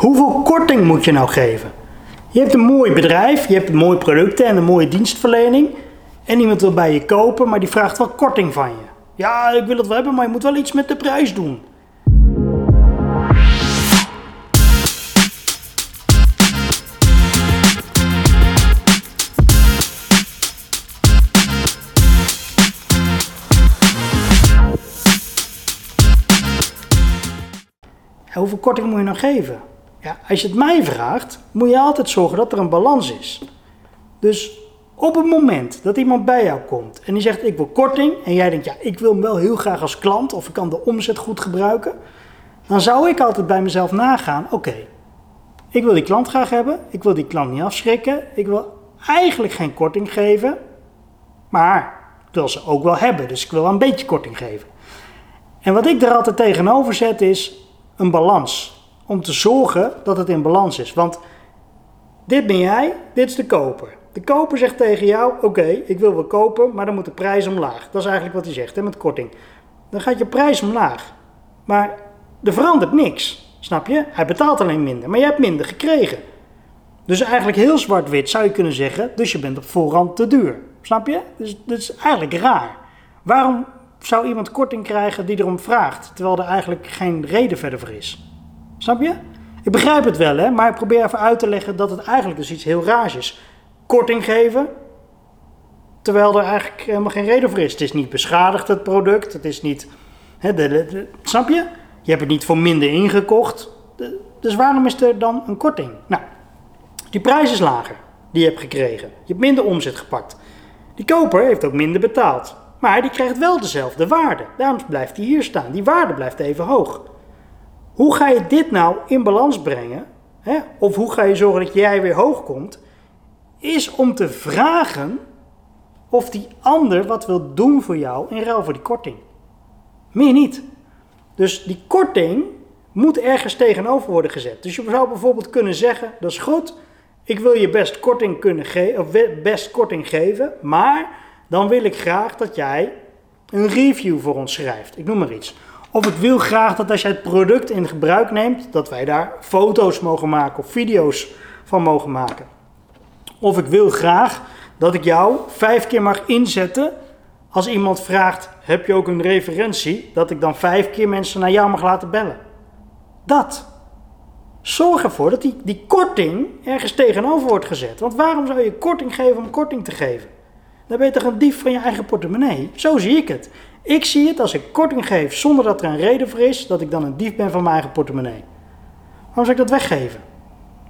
Hoeveel korting moet je nou geven? Je hebt een mooi bedrijf, je hebt mooie producten en een mooie dienstverlening. En iemand wil bij je kopen, maar die vraagt wel korting van je. Ja, ik wil het wel hebben, maar je moet wel iets met de prijs doen. hoeveel korting moet je nou geven? Ja, als je het mij vraagt, moet je altijd zorgen dat er een balans is. Dus op het moment dat iemand bij jou komt en die zegt ik wil korting en jij denkt ja ik wil hem wel heel graag als klant of ik kan de omzet goed gebruiken, dan zou ik altijd bij mezelf nagaan oké, ik wil die klant graag hebben, ik wil die klant niet afschrikken, ik wil eigenlijk geen korting geven, maar ik wil ze ook wel hebben, dus ik wil wel een beetje korting geven. En wat ik er altijd tegenover zet is een balans. Om te zorgen dat het in balans is. Want dit ben jij, dit is de koper. De koper zegt tegen jou: Oké, ik wil wel kopen, maar dan moet de prijs omlaag. Dat is eigenlijk wat hij zegt hè, met korting. Dan gaat je prijs omlaag. Maar er verandert niks. Snap je? Hij betaalt alleen minder, maar je hebt minder gekregen. Dus eigenlijk heel zwart-wit zou je kunnen zeggen: Dus je bent op voorhand te duur. Snap je? Dus dat is eigenlijk raar. Waarom zou iemand korting krijgen die erom vraagt, terwijl er eigenlijk geen reden verder voor is? Snap je? Ik begrijp het wel, hè, maar ik probeer even uit te leggen dat het eigenlijk dus iets heel raars is. Korting geven, terwijl er eigenlijk helemaal geen reden voor is. Het is niet beschadigd, het product. Het is niet. Hè, de, snap je? Je hebt het niet voor minder ingekocht. dus waarom is er dan een korting? Nou, die prijs is lager die je hebt gekregen. Je hebt minder omzet gepakt. Die koper heeft ook minder betaald. Maar die krijgt wel dezelfde waarde. Daarom blijft die hier staan. Die waarde blijft even hoog. Hoe ga je dit nou in balans brengen? Hè? Of hoe ga je zorgen dat jij weer hoog komt? Is om te vragen of die ander wat wil doen voor jou in ruil voor die korting. Meer niet. Dus die korting moet ergens tegenover worden gezet. Dus je zou bijvoorbeeld kunnen zeggen: dat is goed, ik wil je best korting, kunnen of best korting geven, maar dan wil ik graag dat jij een review voor ons schrijft. Ik noem maar iets. Of ik wil graag dat als jij het product in gebruik neemt, dat wij daar foto's mogen maken of video's van mogen maken. Of ik wil graag dat ik jou vijf keer mag inzetten als iemand vraagt: heb je ook een referentie? Dat ik dan vijf keer mensen naar jou mag laten bellen. Dat. Zorg ervoor dat die, die korting ergens tegenover wordt gezet. Want waarom zou je korting geven om korting te geven? Dan ben je toch een dief van je eigen portemonnee? Zo zie ik het. Ik zie het als ik korting geef zonder dat er een reden voor is, dat ik dan een dief ben van mijn eigen portemonnee. Waarom zou ik dat weggeven?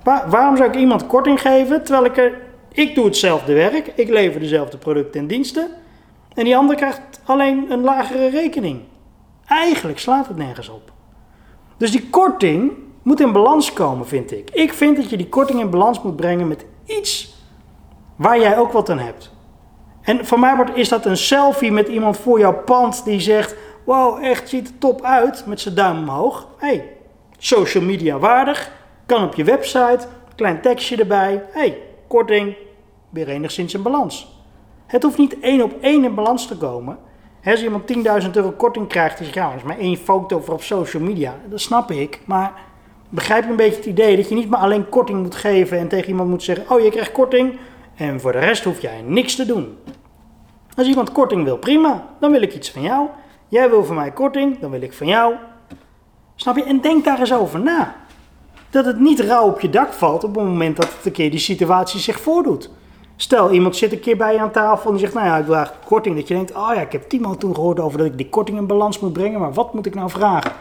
waarom zou ik iemand korting geven terwijl ik er. Ik doe hetzelfde werk, ik lever dezelfde producten en diensten. En die ander krijgt alleen een lagere rekening. Eigenlijk slaat het nergens op. Dus die korting moet in balans komen, vind ik. Ik vind dat je die korting in balans moet brengen met iets waar jij ook wat aan hebt. En voor mij wordt, is dat een selfie met iemand voor jouw pand die zegt: Wow, echt ziet er top uit met zijn duim omhoog. hey, social media waardig, kan op je website, klein tekstje erbij. hey, korting, weer enigszins in balans. Het hoeft niet één op één in balans te komen. Als iemand 10.000 euro korting krijgt, zeg je, ja, is maar één foto voor op social media. Dat snap ik, maar begrijp je een beetje het idee dat je niet maar alleen korting moet geven en tegen iemand moet zeggen, oh je krijgt korting en voor de rest hoef jij niks te doen. Als iemand korting wil, prima, dan wil ik iets van jou. Jij wil van mij korting, dan wil ik van jou. Snap je? En denk daar eens over na. Dat het niet rauw op je dak valt op het moment dat het een keer die situatie zich voordoet. Stel, iemand zit een keer bij je aan tafel en zegt, nou ja, ik wil eigenlijk korting. Dat je denkt, oh ja, ik heb Timo toen gehoord over dat ik die korting in balans moet brengen, maar wat moet ik nou vragen?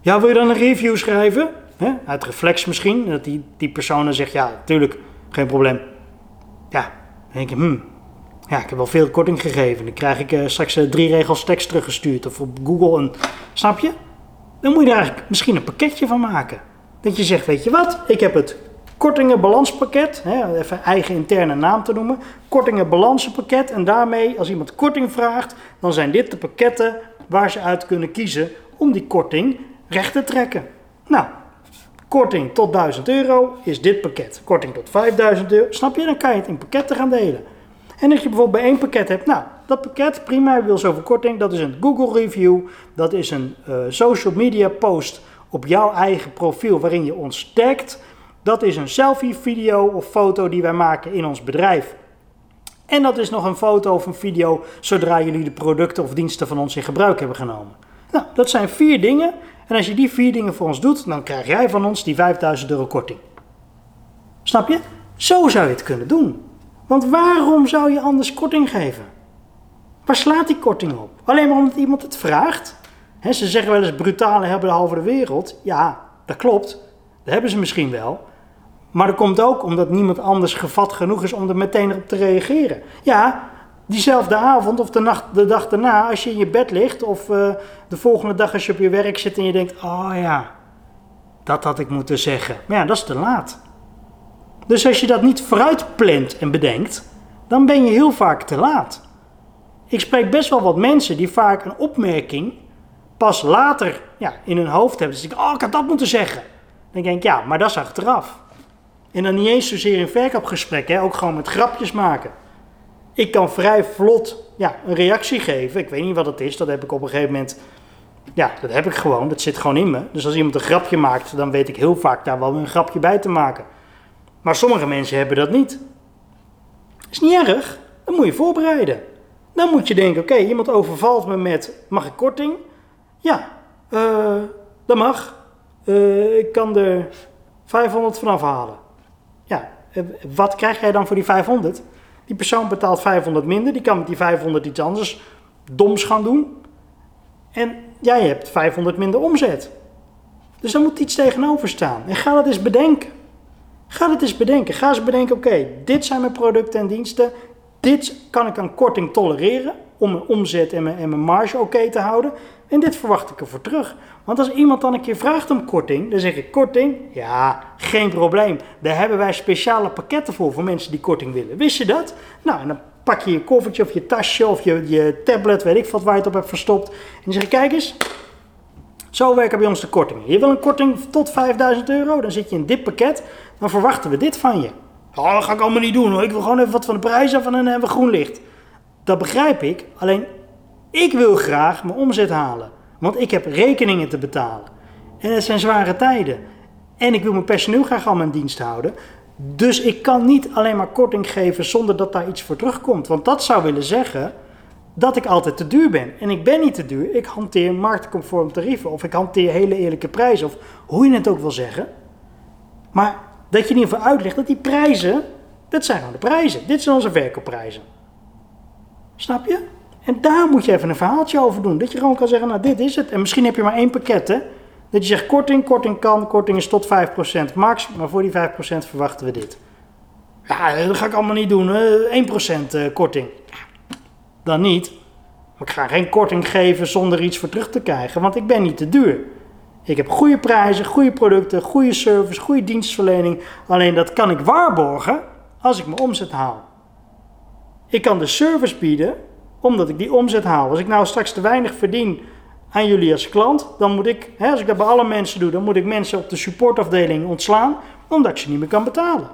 Ja, wil je dan een review schrijven? He? Uit reflex misschien, dat die, die persoon dan zegt, ja, natuurlijk, geen probleem. Ja, dan denk je, hmm, ja, ik heb wel veel korting gegeven. Dan krijg ik uh, straks uh, drie regels tekst teruggestuurd of op Google. Een, snap je? Dan moet je er eigenlijk misschien een pakketje van maken. Dat je zegt, weet je wat, ik heb het kortingen balanspakket, hè, even eigen interne naam te noemen, kortingen balansenpakket. En daarmee, als iemand korting vraagt, dan zijn dit de pakketten waar ze uit kunnen kiezen om die korting recht te trekken. Nou, korting tot 1000 euro is dit pakket. Korting tot 5000 euro, snap je? Dan kan je het in pakketten gaan delen. En als je bijvoorbeeld bij één pakket hebt, nou, dat pakket, prima, wil zoveel korting, dat is een Google review, dat is een uh, social media post op jouw eigen profiel waarin je ons tagt. Dat is een selfie, video of foto die wij maken in ons bedrijf. En dat is nog een foto of een video zodra jullie de producten of diensten van ons in gebruik hebben genomen. Nou, dat zijn vier dingen. En als je die vier dingen voor ons doet, dan krijg jij van ons die 5000 euro korting. Snap je? Zo zou je het kunnen doen. Want waarom zou je anders korting geven? Waar slaat die korting op? Alleen maar omdat iemand het vraagt? ze zeggen wel eens brutale hebben de halve de wereld. Ja, dat klopt. Dat hebben ze misschien wel. Maar dat komt ook omdat niemand anders gevat genoeg is om er meteen op te reageren. Ja, diezelfde avond of de, nacht, de dag daarna, als je in je bed ligt, of uh, de volgende dag als je op je werk zit en je denkt: Oh ja, dat had ik moeten zeggen. Maar ja, dat is te laat. Dus als je dat niet vooruit plant en bedenkt, dan ben je heel vaak te laat. Ik spreek best wel wat mensen die vaak een opmerking pas later ja, in hun hoofd hebben. Dus ik oh, ik had dat moeten zeggen. Dan denk ik, ja, maar dat is achteraf. En dan niet eens zozeer in verkoopgesprekken, ook gewoon met grapjes maken. Ik kan vrij vlot ja, een reactie geven. Ik weet niet wat het is, dat heb ik op een gegeven moment. Ja, dat heb ik gewoon, dat zit gewoon in me. Dus als iemand een grapje maakt, dan weet ik heel vaak daar wel een grapje bij te maken. Maar sommige mensen hebben dat niet. Is niet erg, dan moet je voorbereiden. Dan moet je denken, oké, iemand overvalt me met, mag ik korting? Ja, uh, dat mag. Uh, ik kan er 500 vanaf halen. Ja, eh, wat krijg jij dan voor die 500? Die persoon betaalt 500 minder, die kan met die 500 iets anders doms gaan doen. En jij hebt 500 minder omzet. Dus daar moet iets tegenover staan. En ga dat eens bedenken. Ga dat eens bedenken. Ga eens bedenken, oké, dit zijn mijn producten en diensten. Dit kan ik aan korting tolereren om mijn omzet en mijn, en mijn marge oké te houden. En dit verwacht ik ervoor terug. Want als iemand dan een keer vraagt om korting, dan zeg ik korting? Ja, geen probleem. Daar hebben wij speciale pakketten voor, voor mensen die korting willen. Wist je dat? Nou, en dan pak je je koffertje of je tasje of je, je tablet, weet ik wat, waar je het op hebt verstopt. En dan zeg kijk eens, zo werken bij ons de kortingen. Je wil een korting tot 5000 euro, dan zit je in dit pakket, dan verwachten we dit van je. Oh, dat ga ik allemaal niet doen hoor. Ik wil gewoon even wat van de prijs af en dan hebben we groen licht. Dat begrijp ik, alleen ik wil graag mijn omzet halen. Want ik heb rekeningen te betalen. En het zijn zware tijden. En ik wil mijn personeel graag aan mijn dienst houden. Dus ik kan niet alleen maar korting geven zonder dat daar iets voor terugkomt. Want dat zou willen zeggen dat ik altijd te duur ben. En ik ben niet te duur. Ik hanteer marktconform tarieven. Of ik hanteer hele eerlijke prijzen. Of hoe je het ook wil zeggen. Maar dat je in ieder geval uitlegt dat die prijzen, dat zijn gewoon de prijzen. Dit zijn onze verkoopprijzen. Snap je? En daar moet je even een verhaaltje over doen. Dat je gewoon kan zeggen, nou dit is het. En misschien heb je maar één pakket hè. Dat je zegt korting, korting kan, korting is tot 5% max. Maar voor die 5% verwachten we dit. Ja, dat ga ik allemaal niet doen. 1% eh, korting. Dan niet. Maar ik ga geen korting geven zonder iets voor terug te krijgen. Want ik ben niet te duur. Ik heb goede prijzen, goede producten, goede service, goede dienstverlening. Alleen dat kan ik waarborgen als ik mijn omzet haal. Ik kan de service bieden omdat ik die omzet haal. Als ik nou straks te weinig verdien aan jullie als klant, dan moet ik, hè, als ik dat bij alle mensen doe, dan moet ik mensen op de supportafdeling ontslaan, omdat ik ze niet meer kan betalen.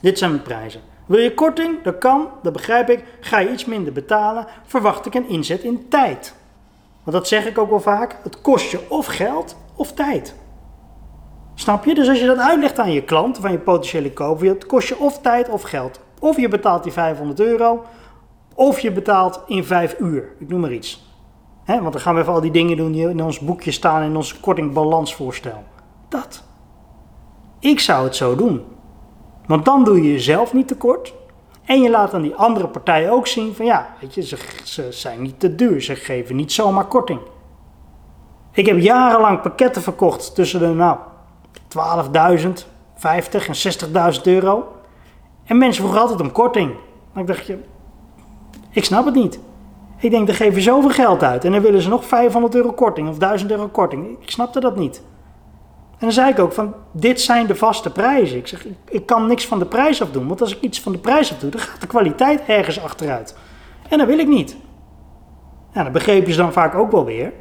Dit zijn mijn prijzen. Wil je korting? Dat kan, dat begrijp ik. Ga je iets minder betalen, verwacht ik een inzet in tijd. Want dat zeg ik ook wel vaak. Het kost je of geld of tijd. Snap je? Dus als je dat uitlegt aan je klant aan je potentiële koper, het kost je of tijd of geld. Of je betaalt die 500 euro, of je betaalt in 5 uur. Ik noem maar iets. want dan gaan we even al die dingen doen die in ons boekje staan in ons kortingbalansvoorstel. Dat. Ik zou het zo doen. Want dan doe je jezelf niet tekort. En je laat aan die andere partijen ook zien van ja, weet je, ze, ze zijn niet te duur. Ze geven niet zomaar korting. Ik heb jarenlang pakketten verkocht tussen de nou, 12.000, 50 en 60.000 euro. En mensen vroegen altijd om korting. Maar ik dacht, je, ik snap het niet. Ik denk, dan geven zoveel geld uit en dan willen ze nog 500 euro korting of 1000 euro korting. Ik snapte dat niet. En dan zei ik ook van, dit zijn de vaste prijzen. Ik zeg, ik, kan niks van de prijs afdoen, want als ik iets van de prijs afdoe, dan gaat de kwaliteit ergens achteruit. En dat wil ik niet. Ja, dat begreep je dan vaak ook wel weer.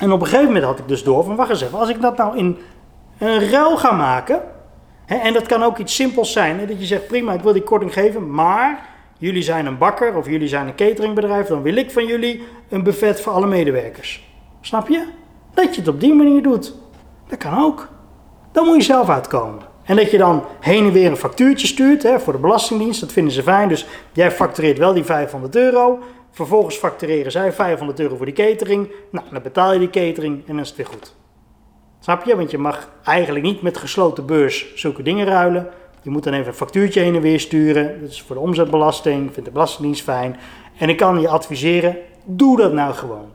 En op een gegeven moment had ik dus door van, wacht eens even, als ik dat nou in een ruil ga maken, en dat kan ook iets simpels zijn, dat je zegt, prima, ik wil die korting geven, maar jullie zijn een bakker of jullie zijn een cateringbedrijf, dan wil ik van jullie een buffet voor alle medewerkers. Snap je? Dat je het op die manier doet. Dat kan ook. Dan moet je zelf uitkomen. En dat je dan heen en weer een factuurtje stuurt voor de Belastingdienst, dat vinden ze fijn. Dus jij factureert wel die 500 euro. Vervolgens factureren zij 500 euro voor die catering. Nou, dan betaal je die catering en dan is het weer goed. Snap je? Want je mag eigenlijk niet met gesloten beurs zulke dingen ruilen. Je moet dan even een factuurtje heen en weer sturen. Dat is voor de omzetbelasting, vindt de Belastingdienst fijn. En ik kan je adviseren, doe dat nou gewoon.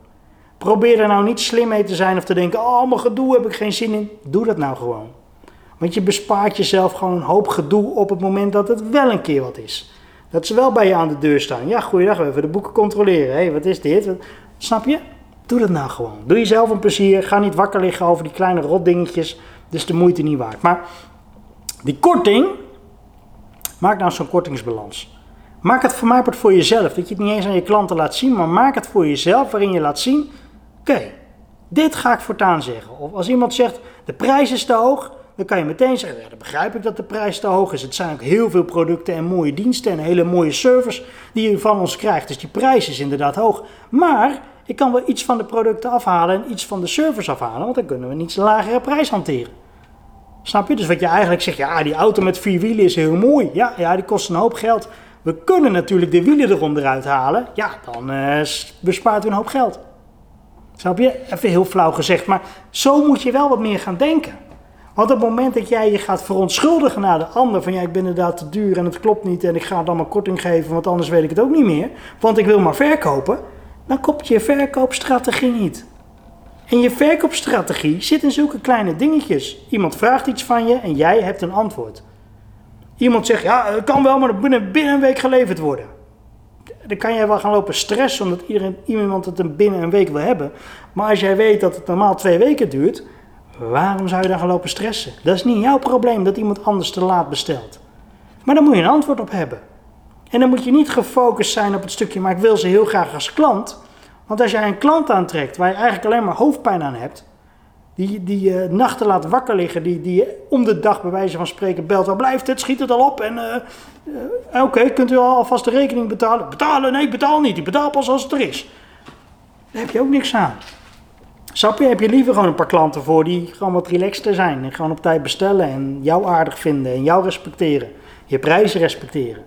Probeer er nou niet slim mee te zijn of te denken, oh, mijn gedoe heb ik geen zin in. Doe dat nou gewoon. Want je bespaart jezelf gewoon een hoop gedoe op het moment dat het wel een keer wat is. Dat ze wel bij je aan de deur staan. Ja, goeiedag, we even de boeken controleren. Hé, wat is dit? Snap je? Doe dat nou gewoon. Doe jezelf een plezier. Ga niet wakker liggen over die kleine rotdingetjes. Dus de moeite niet waard. Maar die korting, maak nou zo'n kortingsbalans. Maak het voor mij voor jezelf. Dat je het niet eens aan je klanten laat zien, maar maak het voor jezelf waarin je laat zien: oké, dit ga ik voortaan zeggen. Of als iemand zegt: de prijs is te hoog, dan kan je meteen zeggen: ja, dan begrijp ik dat de prijs te hoog is. Het zijn ook heel veel producten en mooie diensten en hele mooie service die je van ons krijgt. Dus die prijs is inderdaad hoog. Maar ik kan wel iets van de producten afhalen en iets van de service afhalen, want dan kunnen we een iets lagere prijs hanteren. Snap je? Dus wat je eigenlijk zegt, ja, die auto met vier wielen is heel mooi. Ja, ja die kost een hoop geld. We kunnen natuurlijk de wielen eronder uithalen. Ja, dan bespaart u een hoop geld. Snap je? Even heel flauw gezegd, maar zo moet je wel wat meer gaan denken. Want op het moment dat jij je gaat verontschuldigen naar de ander, van ja, ik ben inderdaad te duur en het klopt niet en ik ga dan maar korting geven, want anders weet ik het ook niet meer, want ik wil maar verkopen, dan klopt je verkoopstrategie niet. En je verkoopstrategie zit in zulke kleine dingetjes. Iemand vraagt iets van je en jij hebt een antwoord. Iemand zegt, ja, het kan wel, maar binnen, binnen een week geleverd worden. Dan kan jij wel gaan lopen stressen omdat iedereen, iemand het binnen een week wil hebben. Maar als jij weet dat het normaal twee weken duurt, waarom zou je dan gaan lopen stressen? Dat is niet jouw probleem dat iemand anders te laat bestelt. Maar dan moet je een antwoord op hebben. En dan moet je niet gefocust zijn op het stukje, maar ik wil ze heel graag als klant. Want als jij een klant aantrekt waar je eigenlijk alleen maar hoofdpijn aan hebt, die, die je uh, nachten laat wakker liggen, die, die om de dag bij wijze van spreken belt, waar blijft het, schiet het al op en uh, uh, oké, kunt u alvast de rekening betalen? Betalen? Nee, ik betaal niet, ik betaal pas als het er is. Daar heb je ook niks aan. Snap je, heb je liever gewoon een paar klanten voor die gewoon wat relaxter zijn en gewoon op tijd bestellen en jou aardig vinden en jou respecteren, je prijzen respecteren.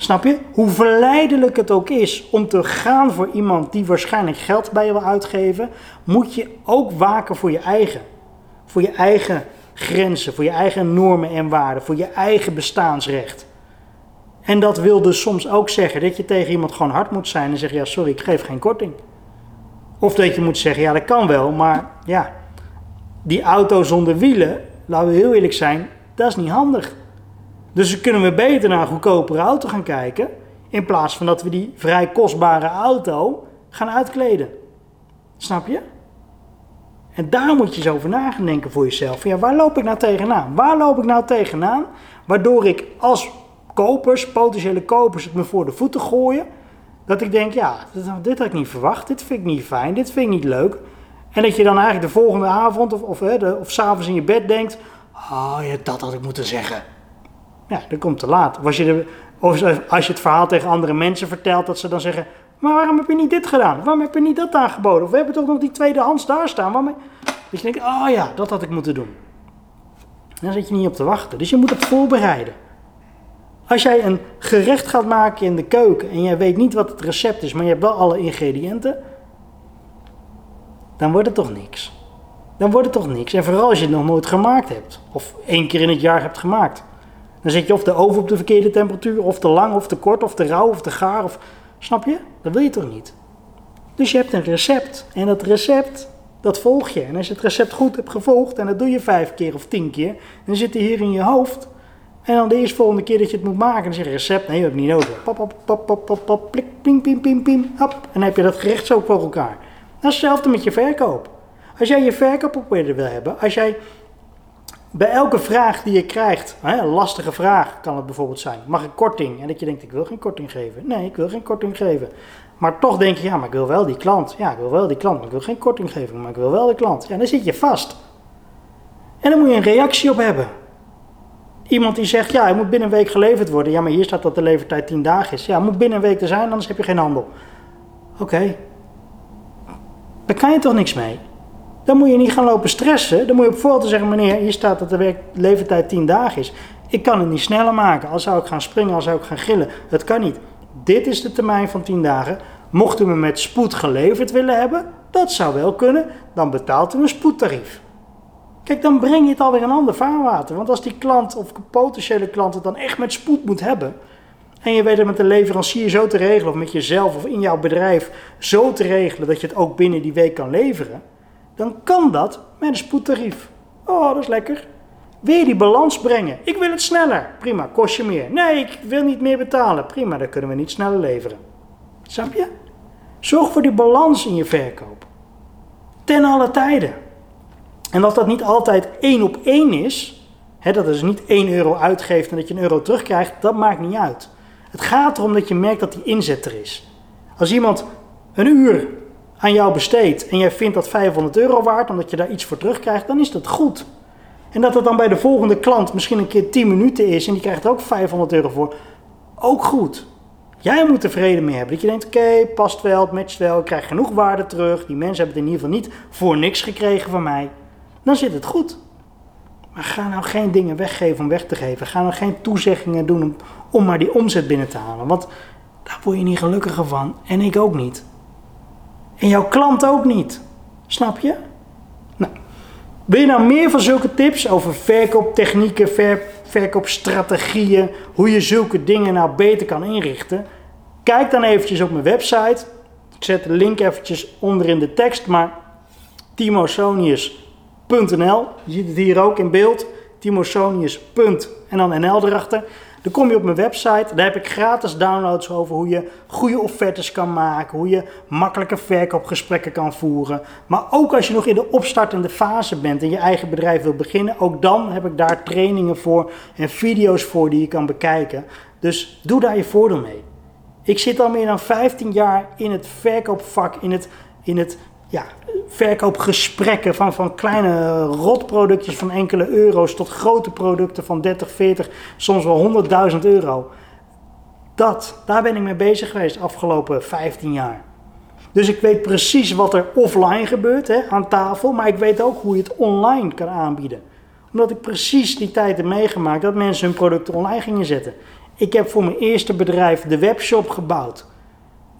Snap je? Hoe verleidelijk het ook is om te gaan voor iemand die waarschijnlijk geld bij je wil uitgeven, moet je ook waken voor je eigen. Voor je eigen grenzen, voor je eigen normen en waarden, voor je eigen bestaansrecht. En dat wil dus soms ook zeggen dat je tegen iemand gewoon hard moet zijn en zeggen: Ja, sorry, ik geef geen korting. Of dat je moet zeggen: Ja, dat kan wel, maar ja, die auto zonder wielen, laten we heel eerlijk zijn, dat is niet handig. Dus kunnen we beter naar een goedkopere auto gaan kijken. In plaats van dat we die vrij kostbare auto gaan uitkleden. Snap je? En daar moet je eens over na gaan denken voor jezelf. Ja, waar loop ik nou tegenaan? Waar loop ik nou tegenaan? Waardoor ik als kopers, potentiële kopers, het me voor de voeten gooien. Dat ik denk, ja, dit had ik niet verwacht. Dit vind ik niet fijn. Dit vind ik niet leuk. En dat je dan eigenlijk de volgende avond of, of, of, of s'avonds in je bed denkt. Oh ja, dat had ik moeten zeggen. Ja, dat komt te laat. Of als, je de, als je het verhaal tegen andere mensen vertelt, dat ze dan zeggen: Maar waarom heb je niet dit gedaan? Waarom heb je niet dat aangeboden? Of we hebben toch nog die tweedehands daar staan? Waarom... Dus je denkt: Oh ja, dat had ik moeten doen. Dan zit je niet op te wachten. Dus je moet het voorbereiden. Als jij een gerecht gaat maken in de keuken en jij weet niet wat het recept is, maar je hebt wel alle ingrediënten, dan wordt het toch niks. Dan wordt het toch niks. En vooral als je het nog nooit gemaakt hebt, of één keer in het jaar hebt gemaakt. Dan zet je of de oven op de verkeerde temperatuur, of te lang, of te kort, of te rauw, of te gaar. Of, snap je? Dat wil je toch niet? Dus je hebt een recept. En dat recept, dat volg je. En als je het recept goed hebt gevolgd, en dat doe je vijf keer of tien keer, dan zit hij hier in je hoofd. En dan de eerste volgende keer dat je het moet maken, dan zeg je recept, nee, dat heb ik niet nodig. Pop, pop, pop, pop, pop, pop, plik, ping, ping, ping, ping, hop. En dan heb je dat gerecht zo voor elkaar. Dat is hetzelfde met je verkoop. Als jij je verkoop op wil hebben, als jij bij elke vraag die je krijgt, een lastige vraag kan het bijvoorbeeld zijn, mag ik korting? En dat je denkt, ik wil geen korting geven. Nee, ik wil geen korting geven. Maar toch denk je, ja, maar ik wil wel die klant. Ja, ik wil wel die klant, maar ik wil geen korting geven, maar ik wil wel de klant. Ja, dan zit je vast. En dan moet je een reactie op hebben. Iemand die zegt, ja, hij moet binnen een week geleverd worden. Ja, maar hier staat dat de levertijd 10 dagen is. Ja, moet binnen een week er zijn, anders heb je geen handel. Oké. Daar kan je toch niks mee? Dan moet je niet gaan lopen stressen. Dan moet je op voorhand zeggen, meneer, hier staat dat de werk, leeftijd 10 dagen is. Ik kan het niet sneller maken. Al zou ik gaan springen, al zou ik gaan gillen. Het kan niet. Dit is de termijn van 10 dagen. Mocht u me met spoed geleverd willen hebben, dat zou wel kunnen, dan betaalt u een spoedtarief. Kijk, dan breng je het alweer een ander vaarwater. Want als die klant of potentiële klant het dan echt met spoed moet hebben, en je weet het met de leverancier zo te regelen, of met jezelf of in jouw bedrijf zo te regelen dat je het ook binnen die week kan leveren, dan kan dat met een spoedtarief. Oh, dat is lekker. Je die balans brengen? Ik wil het sneller. Prima, kost je meer. Nee, ik wil niet meer betalen. Prima, dan kunnen we niet sneller leveren. Snap je? Zorg voor die balans in je verkoop. Ten alle tijden. En als dat niet altijd één op één is, hè, dat is niet 1 euro uitgeeft en dat je een euro terugkrijgt, dat maakt niet uit. Het gaat erom dat je merkt dat die inzet er is. Als iemand een uur aan jou besteedt en jij vindt dat 500 euro waard, omdat je daar iets voor terugkrijgt, dan is dat goed. En dat het dan bij de volgende klant misschien een keer 10 minuten is en die krijgt er ook 500 euro voor, ook goed. Jij moet tevreden mee hebben. Dat je denkt, oké, past wel, het matcht wel, ik krijg genoeg waarde terug. Die mensen hebben het in ieder geval niet voor niks gekregen van mij. Dan zit het goed. Maar ga nou geen dingen weggeven om weg te geven. Ga nou geen toezeggingen doen om, om maar die omzet binnen te halen. Want daar word je niet gelukkiger van. En ik ook niet. En jouw klant ook niet. Snap je? Nou, wil je nou meer van zulke tips over verkooptechnieken, ver, verkoopstrategieën, hoe je zulke dingen nou beter kan inrichten? Kijk dan eventjes op mijn website. Ik zet de link eventjes onder in de tekst, maar timosonius.nl. Je ziet het hier ook in beeld. Timosonius. en dan NL erachter. Dan kom je op mijn website, daar heb ik gratis downloads over hoe je goede offertes kan maken, hoe je makkelijke verkoopgesprekken kan voeren. Maar ook als je nog in de opstartende fase bent en je eigen bedrijf wil beginnen, ook dan heb ik daar trainingen voor en video's voor die je kan bekijken. Dus doe daar je voordeel mee. Ik zit al meer dan 15 jaar in het verkoopvak, in het, in het ja, verkoopgesprekken van, van kleine rotproductjes van enkele euro's tot grote producten van 30, 40, soms wel 100.000 euro. Dat, daar ben ik mee bezig geweest de afgelopen 15 jaar. Dus ik weet precies wat er offline gebeurt hè, aan tafel, maar ik weet ook hoe je het online kan aanbieden. Omdat ik precies die tijd heb meegemaakt dat mensen hun producten online gingen zetten. Ik heb voor mijn eerste bedrijf de webshop gebouwd.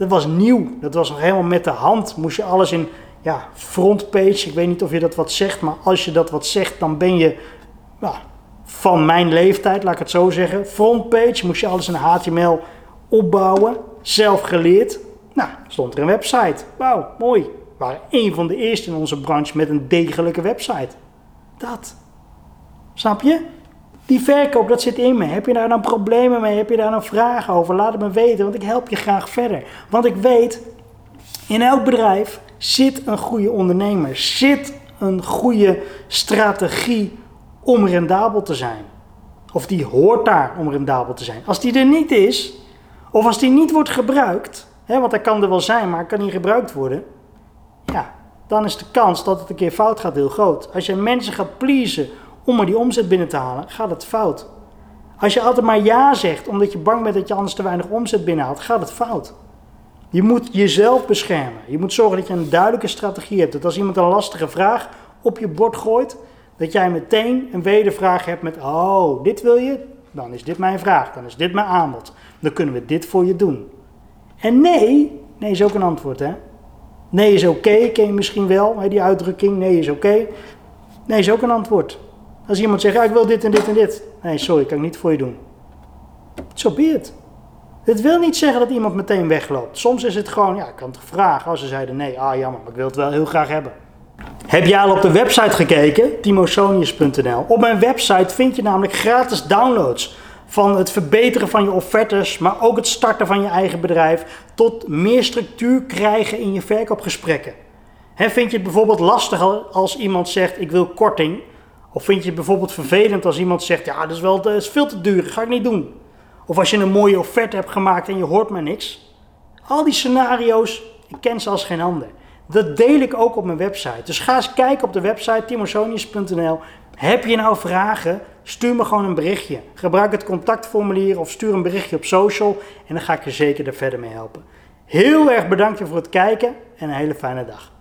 Dat was nieuw, dat was nog helemaal met de hand. Moest je alles in ja, frontpage. Ik weet niet of je dat wat zegt, maar als je dat wat zegt, dan ben je van mijn leeftijd, laat ik het zo zeggen. Frontpage moest je alles in HTML opbouwen, zelf geleerd. Nou, stond er een website. Wauw, mooi. We waren een van de eerste in onze branche met een degelijke website. Dat. Snap je? Die verkoop, dat zit in me. Heb je daar nou problemen mee? Heb je daar nou vragen over? Laat het me weten, want ik help je graag verder. Want ik weet, in elk bedrijf zit een goede ondernemer, zit een goede strategie om rendabel te zijn. Of die hoort daar om rendabel te zijn. Als die er niet is, of als die niet wordt gebruikt, hè, want dat kan er wel zijn, maar kan niet gebruikt worden, ja, dan is de kans dat het een keer fout gaat heel groot. Als je mensen gaat pleasen om die omzet binnen te halen, gaat het fout. Als je altijd maar ja zegt omdat je bang bent dat je anders te weinig omzet binnenhaalt, gaat het fout. Je moet jezelf beschermen. Je moet zorgen dat je een duidelijke strategie hebt. Dat als iemand een lastige vraag op je bord gooit, dat jij meteen een wedervraag hebt met: Oh, dit wil je? Dan is dit mijn vraag. Dan is dit mijn aanbod. Dan kunnen we dit voor je doen. En nee, nee is ook een antwoord, hè? Nee is oké, ken je misschien wel, die uitdrukking. Nee is oké. Nee is ook een antwoord. Als iemand zegt: Ik wil dit en dit en dit. Nee, sorry, kan ik niet voor je doen. Zo so. Het wil niet zeggen dat iemand meteen wegloopt. Soms is het gewoon, ja, ik kan toch vragen. Als ze zeiden nee, ah jammer, maar ik wil het wel heel graag hebben. Heb jij al op de website gekeken? timosonius.nl. Op mijn website vind je namelijk gratis downloads van het verbeteren van je offertes, maar ook het starten van je eigen bedrijf, tot meer structuur krijgen in je verkoopgesprekken. He, vind je het bijvoorbeeld lastig als iemand zegt ik wil korting? Of vind je het bijvoorbeeld vervelend als iemand zegt ja, dat is, wel, dat is veel te duur, dat ga ik niet doen? Of als je een mooie offerte hebt gemaakt en je hoort maar niks. Al die scenario's, ik ken ze als geen ander. Dat deel ik ook op mijn website. Dus ga eens kijken op de website timosonius.nl. Heb je nou vragen? Stuur me gewoon een berichtje. Gebruik het contactformulier of stuur een berichtje op social en dan ga ik je zeker er verder mee helpen. Heel erg bedankt voor het kijken en een hele fijne dag.